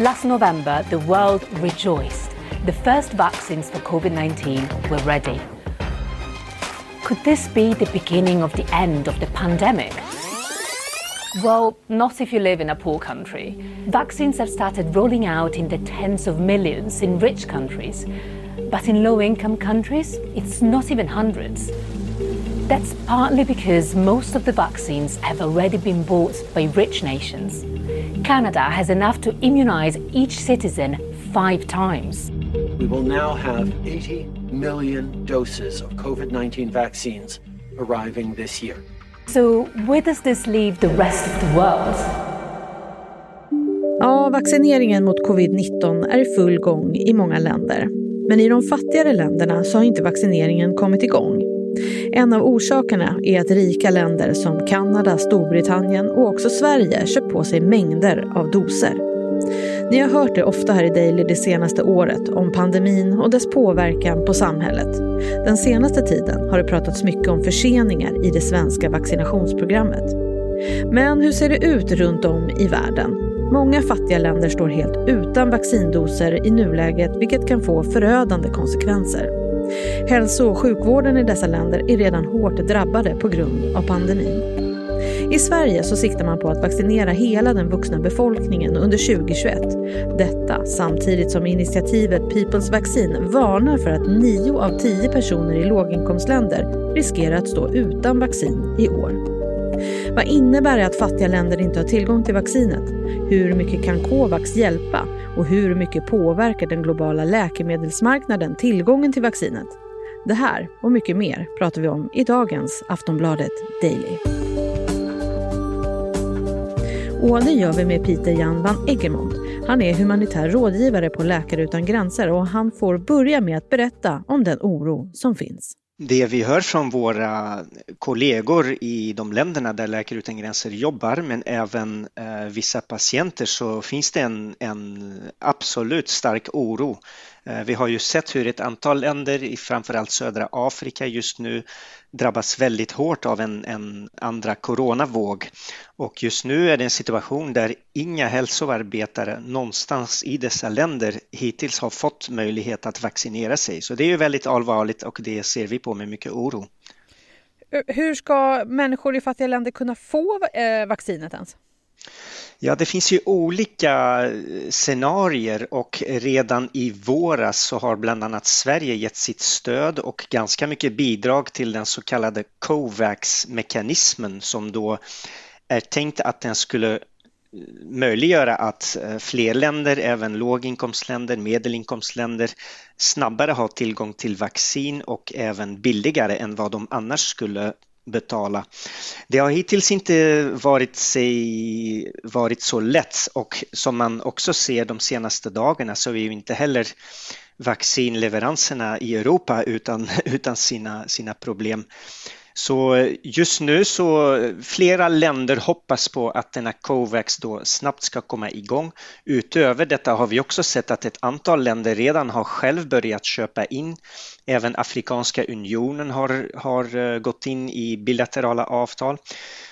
Last November, the world rejoiced. The first vaccines for COVID 19 were ready. Could this be the beginning of the end of the pandemic? Well, not if you live in a poor country. Vaccines have started rolling out in the tens of millions in rich countries. But in low income countries, it's not even hundreds. That's partly because most of the vaccines have already been bought by rich nations. Canada has enough to immunize each citizen five times. We will now have 80 million doses of COVID 19 vaccines arriving this year. So, where does this leave the rest of the world? Ja, vaccineringen mot covid-19 är i full gång i många länder. Men i de fattigare länderna så har inte vaccineringen kommit igång. En av orsakerna är att rika länder som Kanada, Storbritannien och också Sverige köpt på sig mängder av doser. Ni har hört det ofta här i Daily det senaste året om pandemin och dess påverkan på samhället. Den senaste tiden har det pratats mycket om förseningar i det svenska vaccinationsprogrammet. Men hur ser det ut runt om i världen? Många fattiga länder står helt utan vaccindoser i nuläget vilket kan få förödande konsekvenser. Hälso och sjukvården i dessa länder är redan hårt drabbade på grund av pandemin. I Sverige så siktar man på att vaccinera hela den vuxna befolkningen under 2021. Detta samtidigt som initiativet People's Vaccine varnar för att 9 av 10 personer i låginkomstländer riskerar att stå utan vaccin i år. Vad innebär det att fattiga länder inte har tillgång till vaccinet? Hur mycket kan Covax hjälpa? Och hur mycket påverkar den globala läkemedelsmarknaden tillgången till vaccinet? Det här och mycket mer pratar vi om i dagens Aftonbladet Daily. Och det gör vi med Peter Jan van Eggermont. Han är humanitär rådgivare på Läkare utan gränser och han får börja med att berätta om den oro som finns. Det vi hör från våra kollegor i de länderna där Läkare utan gränser jobbar, men även eh, vissa patienter, så finns det en, en absolut stark oro Eh, vi har ju sett hur ett antal länder i framförallt södra Afrika just nu drabbas väldigt hårt av en, en, andra coronavåg. Och just nu är det en situation där inga hälsoarbetare någonstans i dessa länder hittills har fått möjlighet att vaccinera sig. Så det är ju väldigt allvarligt och det ser vi på med mycket oro. Hur ska människor i fattiga länder kunna få eh, vaccinet ens? Ja, det finns ju olika eh, scenarier och redan i våras så har bland annat Sverige gett sitt stöd och ganska mycket bidrag till den så kallade COVAX-mekanismen som då är tänkt att den skulle eh, möjliggöra att eh, fler länder, även låginkomstländer, medelinkomstländer snabbare har tillgång till vaccin och även billigare än vad de annars skulle betala. Det har hittills inte varit, sig, varit så lätt och som man också ser de senaste dagarna så är ju inte heller vaccinleveranserna i Europa utan, utan sina, sina problem. Så just nu så flera länder hoppas på att denna Covax då snabbt ska komma igång. Utöver detta har vi också sett att ett antal länder redan har själv börjat köpa in. Även Afrikanska unionen har, har eh, gått in i bilaterala avtal.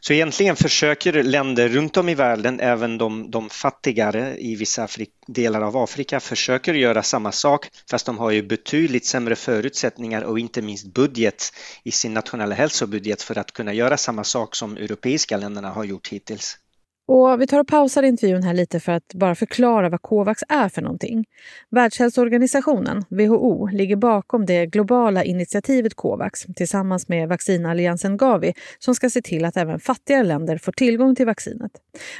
Så egentligen försöker länder runt om i världen, även de, de fattigare i vissa Afrik delar av Afrika, försöker göra samma sak fast de har ju betydligt sämre förutsättningar och inte minst budget i sin nationella hälsobudget för att kunna göra samma sak som europeiska länderna har gjort hittills. Och vi tar och pausar intervjun här lite för att bara förklara vad Covax är för någonting. Världshälsoorganisationen, WHO, ligger bakom det globala initiativet Covax tillsammans med vaccinalliansen Gavi som ska se till att även fattigare länder får tillgång till vaccinet.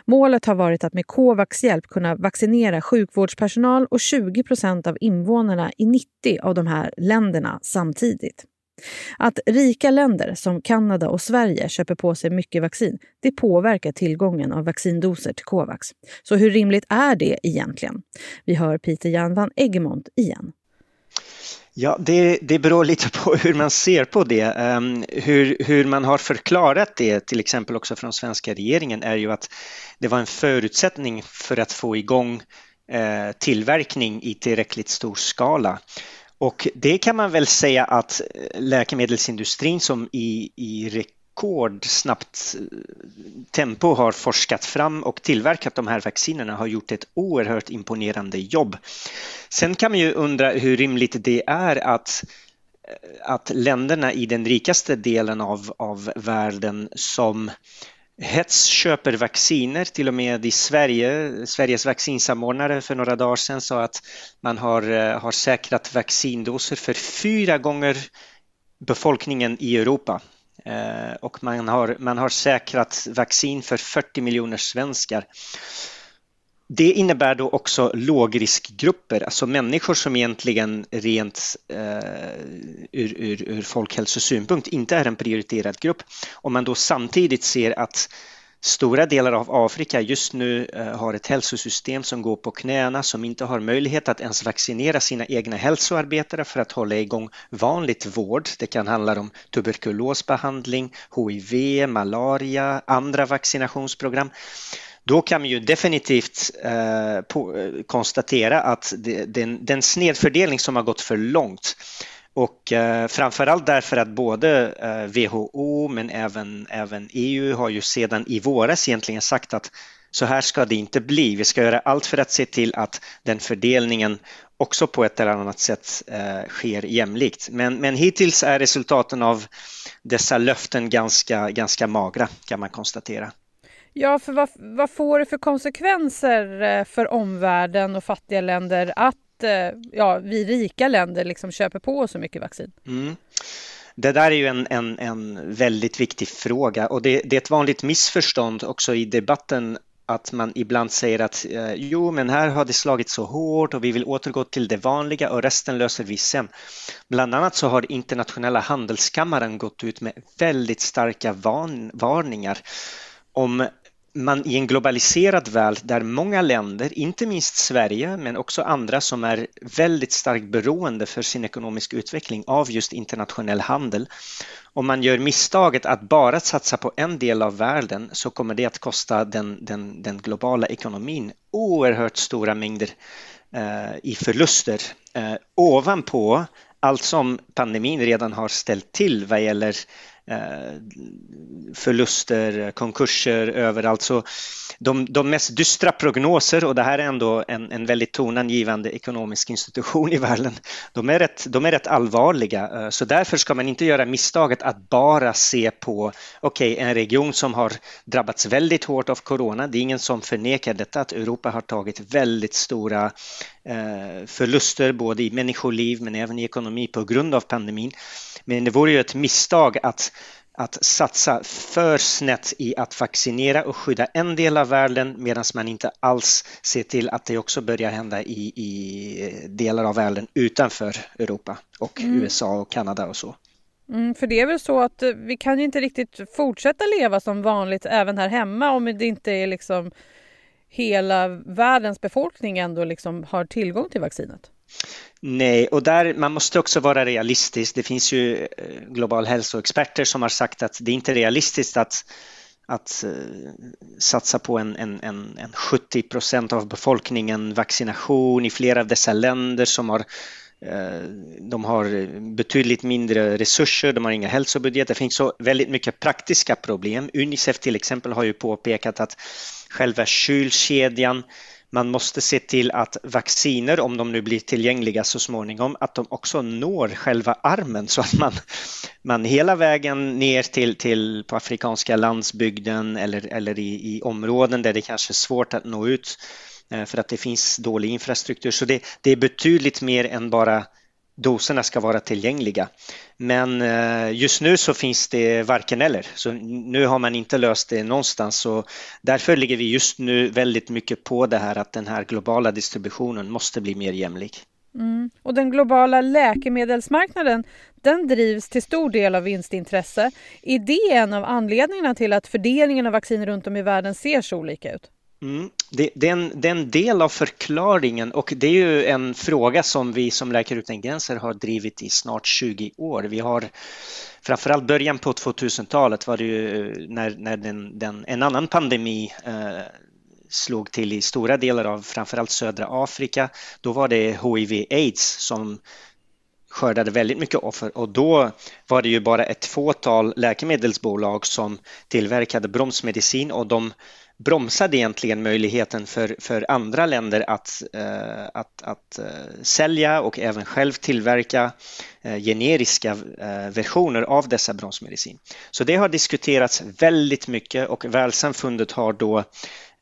Målet har varit att med Covax hjälp kunna vaccinera sjukvårdspersonal och 20 procent av invånarna i 90 av de här länderna samtidigt. Att rika länder som Kanada och Sverige köper på sig mycket vaccin, det påverkar tillgången av vaccindoser till Covax. Så hur rimligt är det egentligen? Vi hör Peter Jan van Egmont igen. Ja, det, det beror lite på hur man ser på det. Um, hur, hur man har förklarat det, till exempel också från svenska regeringen, är ju att det var en förutsättning för att få igång uh, tillverkning i tillräckligt stor skala. Och det kan man väl säga att eh, läkemedelsindustrin som i, i rekordsnabbt eh, tempo har forskat fram och tillverkat de här vaccinerna har gjort ett oerhört imponerande jobb. Sen kan man ju undra hur rimligt det är att eh, att länderna i den rikaste delen av, av världen som Hets köper vacciner, till och med i Sverige. Sveriges vaccinsamordnare för några dagar sedan sa att man har, eh, har säkrat vaccindoser för fyra gånger befolkningen i Europa. Eh, och man har, man har säkrat vaccin för 40 miljoner svenskar. Det innebär då också lågriskgrupper, alltså människor som egentligen rent eh, ur, ur, ur folkhälsosynpunkt inte är en prioriterad grupp. Om man då samtidigt ser att Stora delar av Afrika just nu eh, har ett hälsosystem som går på knäna, som inte har möjlighet att ens vaccinera sina egna hälsoarbetare för att hålla igång vanligt vård. Det kan handla om tuberkulosbehandling, HIV, malaria, andra vaccinationsprogram då kan man ju definitivt eh, på, eh, konstatera att det, den, den snedfördelning som har gått för långt och eh, framförallt därför att både eh, WHO men även, även EU har ju sedan i våras egentligen sagt att så här ska det inte bli. Vi ska göra allt för att se till att den fördelningen också på ett eller annat sätt eh, sker jämlikt. Men, men hittills är resultaten av dessa löften ganska, ganska magra kan man konstatera. Ja, för vad, vad får det för konsekvenser eh, för omvärlden och fattiga länder att eh, ja, vi rika länder liksom köper på så mycket vaccin? Mm. Det där är ju en, en, en väldigt viktig fråga och det, det, är ett vanligt missförstånd också i debatten att man ibland säger att eh, jo, men här har det slagit så hårt och vi vill återgå till det vanliga och resten löser vi sen. Bland annat så har internationella handelskammaren gått ut med väldigt starka van, varningar om man i en globaliserad värld där många länder, inte minst Sverige men också andra som är väldigt starkt beroende för sin ekonomiska utveckling av just internationell handel. Om man gör misstaget att bara satsa på en del av världen så kommer det att kosta den, den, den globala ekonomin oerhört stora mängder eh, i förluster eh, ovanpå allt som pandemin redan har ställt till vad gäller Eh, förluster, konkurser överallt. Så de, de mest dystra prognoser, och det här är ändå en, en väldigt tonangivande ekonomisk institution i världen, de är, rätt, de är rätt allvarliga. Eh, så därför ska man inte göra misstaget att bara se på, okej, okay, en region som har drabbats väldigt hårt av corona. Det är ingen som förnekar detta, att Europa har tagit väldigt stora eh, förluster både i människoliv men även i ekonomi på grund av pandemin. Men det vore ju ett misstag att, att satsa för snett i att vaccinera och skydda en del av världen medan man inte alls ser till att det också börjar hända i, i delar av världen utanför Europa och mm. USA och Kanada och så. Mm, för det är väl så att eh, vi kan ju inte riktigt fortsätta leva som vanligt även här hemma om det inte är liksom hela världens befolkning ändå liksom har tillgång till vaccinet. Nej, och där man måste också vara realistisk. Det finns ju eh, global hälsoexperter som har sagt att det är inte realistiskt att, att eh, satsa på en, en, en, en 70 procent av befolkningen vaccination i flera av dessa länder som har eh, de har betydligt mindre resurser, de har inga hälsobudgetar. Det finns så väldigt mycket praktiska problem. Unicef till exempel har ju påpekat att själva kylkedjan man måste se till att vacciner, om de nu blir tillgängliga så småningom, att de också når själva armen så att man, man hela vägen ner till, till på afrikanska landsbygden eller, eller i, i områden där det kanske är svårt att nå ut eh, för att det finns dålig infrastruktur. Så det, det är betydligt mer än bara doserna ska vara tillgängliga. Men eh, just nu så finns det varken eller, så nu har man inte löst det någonstans. Så därför ligger vi just nu väldigt mycket på det här att den här globala distributionen måste bli mer jämlik. Mm. Och den globala läkemedelsmarknaden den drivs till stor del av vinstintresse. Är det en av anledningarna till att fördelningen av vacciner runt om i världen ser så olika ut? Mm. Det, det, är en, det, är en, del av förklaringen och det är ju en fråga som vi som Läkare utan gränser har drivit i snart 20 år. Vi har framförallt början på 2000-talet var det ju eh, när, när den, den, en annan pandemi eh, slog till i stora delar av framförallt södra Afrika. Då var det hiv-aids som skördade väldigt mycket offer och då var det ju bara ett fåtal läkemedelsbolag som tillverkade bromsmedicin och de bromsade egentligen möjligheten för, för andra länder att, eh, att, att eh, sälja och även själv tillverka eh, generiska eh, versioner av dessa bromsmedicin. Så det har diskuterats väldigt mycket och världssamfundet har då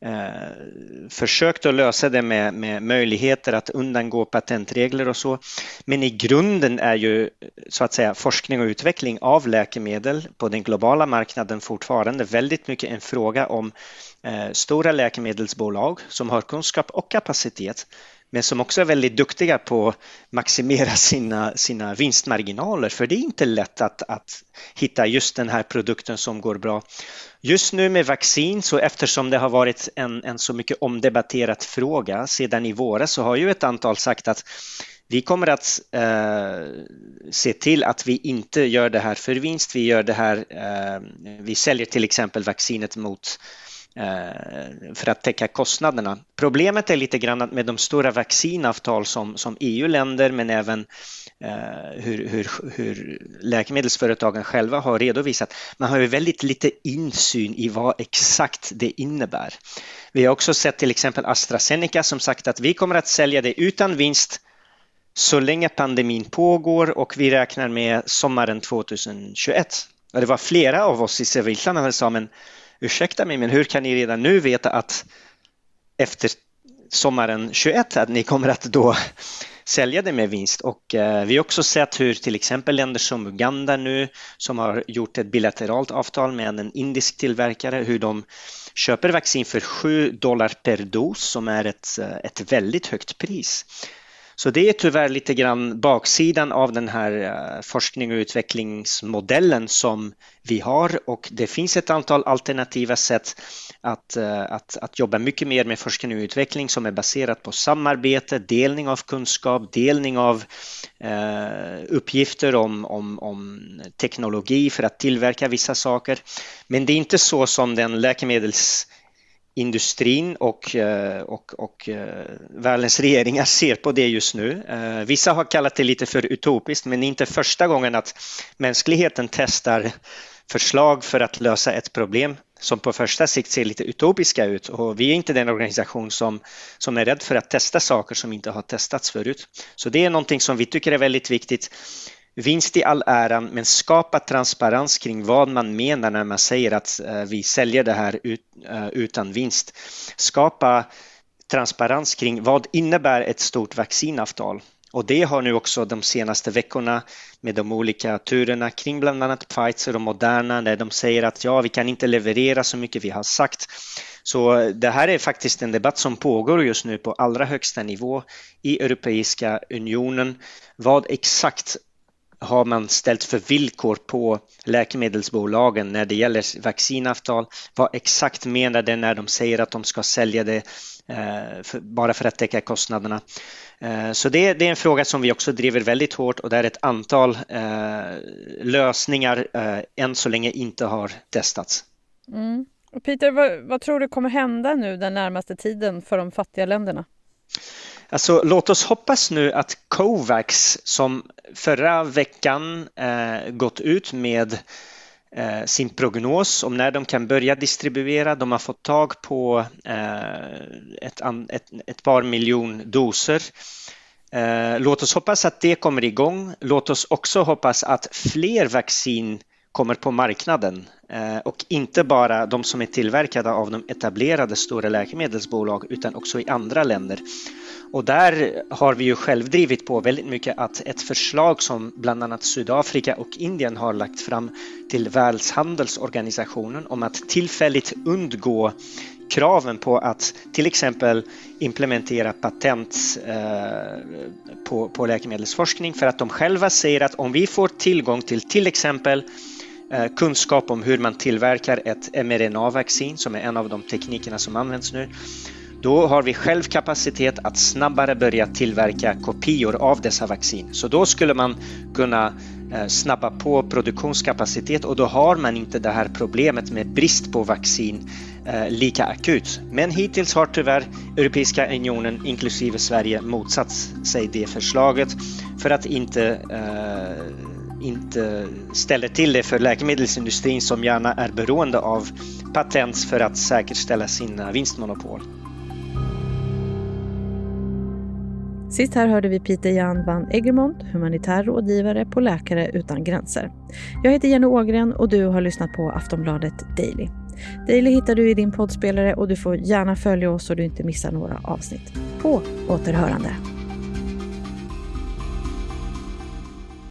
eh, försökt att lösa det med, med möjligheter att undangå patentregler och så. Men i grunden är ju så att säga forskning och utveckling av läkemedel på den globala marknaden fortfarande väldigt mycket en fråga om eh, stora läkemedelsbolag som har kunskap och kapacitet men som också är väldigt duktiga på att maximera sina, sina vinstmarginaler för det är inte lätt att, att hitta just den här produkten som går bra. Just nu med vaccin, så eftersom det har varit en, en så mycket omdebatterad fråga sedan i våras så har ju ett antal sagt att vi kommer att eh, se till att vi inte gör det här för vinst. Vi gör det här. Eh, vi säljer till exempel vaccinet mot Eh, för att täcka kostnaderna. Problemet är lite grann med de stora vaccinavtal som, som EU-länder men även eh, hur, hur, hur läkemedelsföretagen själva har redovisat. Man har ju väldigt lite insyn i vad exakt det innebär. Vi har också sett till exempel AstraZeneca som sagt att vi kommer att sälja det utan vinst så länge pandemin pågår och vi räknar med sommaren 2021. Och det var flera av oss i Sevilla som sa men ursäkta mig, men hur kan ni redan nu veta att efter sommaren 21 att ni kommer att då sälja det med vinst och eh, vi har också sett hur till exempel länder som Uganda nu som har gjort ett bilateralt avtal med en indisk tillverkare hur de köper vaccin för 7 dollar per dos som är ett, eh, ett väldigt högt pris. Så det är tyvärr lite grann baksidan av den här eh, forskning och utvecklingsmodellen som vi har och det finns ett antal alternativa sätt att, eh, att, att jobba mycket mer med forskning och utveckling som är baserat på samarbete, delning av kunskap, delning av eh, uppgifter om, om, om teknologi för att tillverka vissa saker. Men det är inte så som den läkemedels industrin och, eh, och, och eh, världens regeringar ser på det just nu. Eh, vissa har kallat det lite för utopiskt men det är inte första gången att mänskligheten testar förslag för att lösa ett problem som på första sikt ser lite utopiska ut och vi är inte den organisation som, som är rädd för att testa saker som inte har testats förut. Så det är någonting som vi tycker är väldigt viktigt. Vinst i all ära, men skapa transparens kring vad man menar när man säger att eh, vi säljer det här eh, utan vinst. Skapa transparens kring vad innebär ett stort vaccinavtal? Och det har nu också de senaste veckorna med de olika turerna kring bland annat Pfizer och Moderna när de säger att ja, vi kan inte leverera så mycket vi har sagt. Så eh, det här är faktiskt en debatt som pågår just nu på allra högsta nivå i Europeiska unionen. Vad exakt har man ställt för villkor på läkemedelsbolagen när det gäller vaccinavtal? Vad exakt menar det när de säger att de ska sälja det eh, för, bara för att täcka kostnaderna? Eh, så det, det, är en fråga som vi också driver väldigt hårt och där ett antal eh, lösningar än så länge inte har testats. Mm. Och Peter, vad, vad tror du kommer hända nu den närmaste tiden för de fattiga länderna? Alltså, låt oss hoppas nu att Covax som förra veckan eh, gått ut med eh, sin prognos om när de kan börja distribuera. De har fått tag på eh, ett, ett, ett, par miljon doser. Eh, låt oss hoppas att det kommer igång. Låt oss också hoppas att fler vaccin kommer på marknaden eh, och inte bara de som är tillverkade av de etablerade stora läkemedelsbolag utan också i andra länder. Och där har vi ju själv drivit på väldigt mycket att ett förslag som bland annat Sydafrika och Indien har lagt fram till Världshandelsorganisationen om att tillfälligt undgå kraven på att till exempel implementera patent eh, på, på läkemedelsforskning för att de själva säger att om vi får tillgång till till exempel Eh, kunskap om hur man tillverkar ett mRNA-vaccin som är en av de teknikerna som används nu då har vi själv kapacitet att snabbare börja tillverka kopior av dessa vaccin. Så då skulle man kunna eh, snabba på produktionskapacitet och då har man inte det här problemet med brist på vaccin eh, lika akut. Men hittills har tyvärr Europeiska unionen, inklusive Sverige, motsatt sig det förslaget för att inte eh, inte ställer till det för läkemedelsindustrin som gärna är beroende av patent för att säkerställa sina vinstmonopol. Sist här hörde vi Peter Jan van Egermont, humanitär rådgivare på Läkare utan gränser. Jag heter Jenny Ågren och du har lyssnat på Aftonbladet Daily. Daily hittar du i din poddspelare och du får gärna följa oss så du inte missar några avsnitt. På återhörande!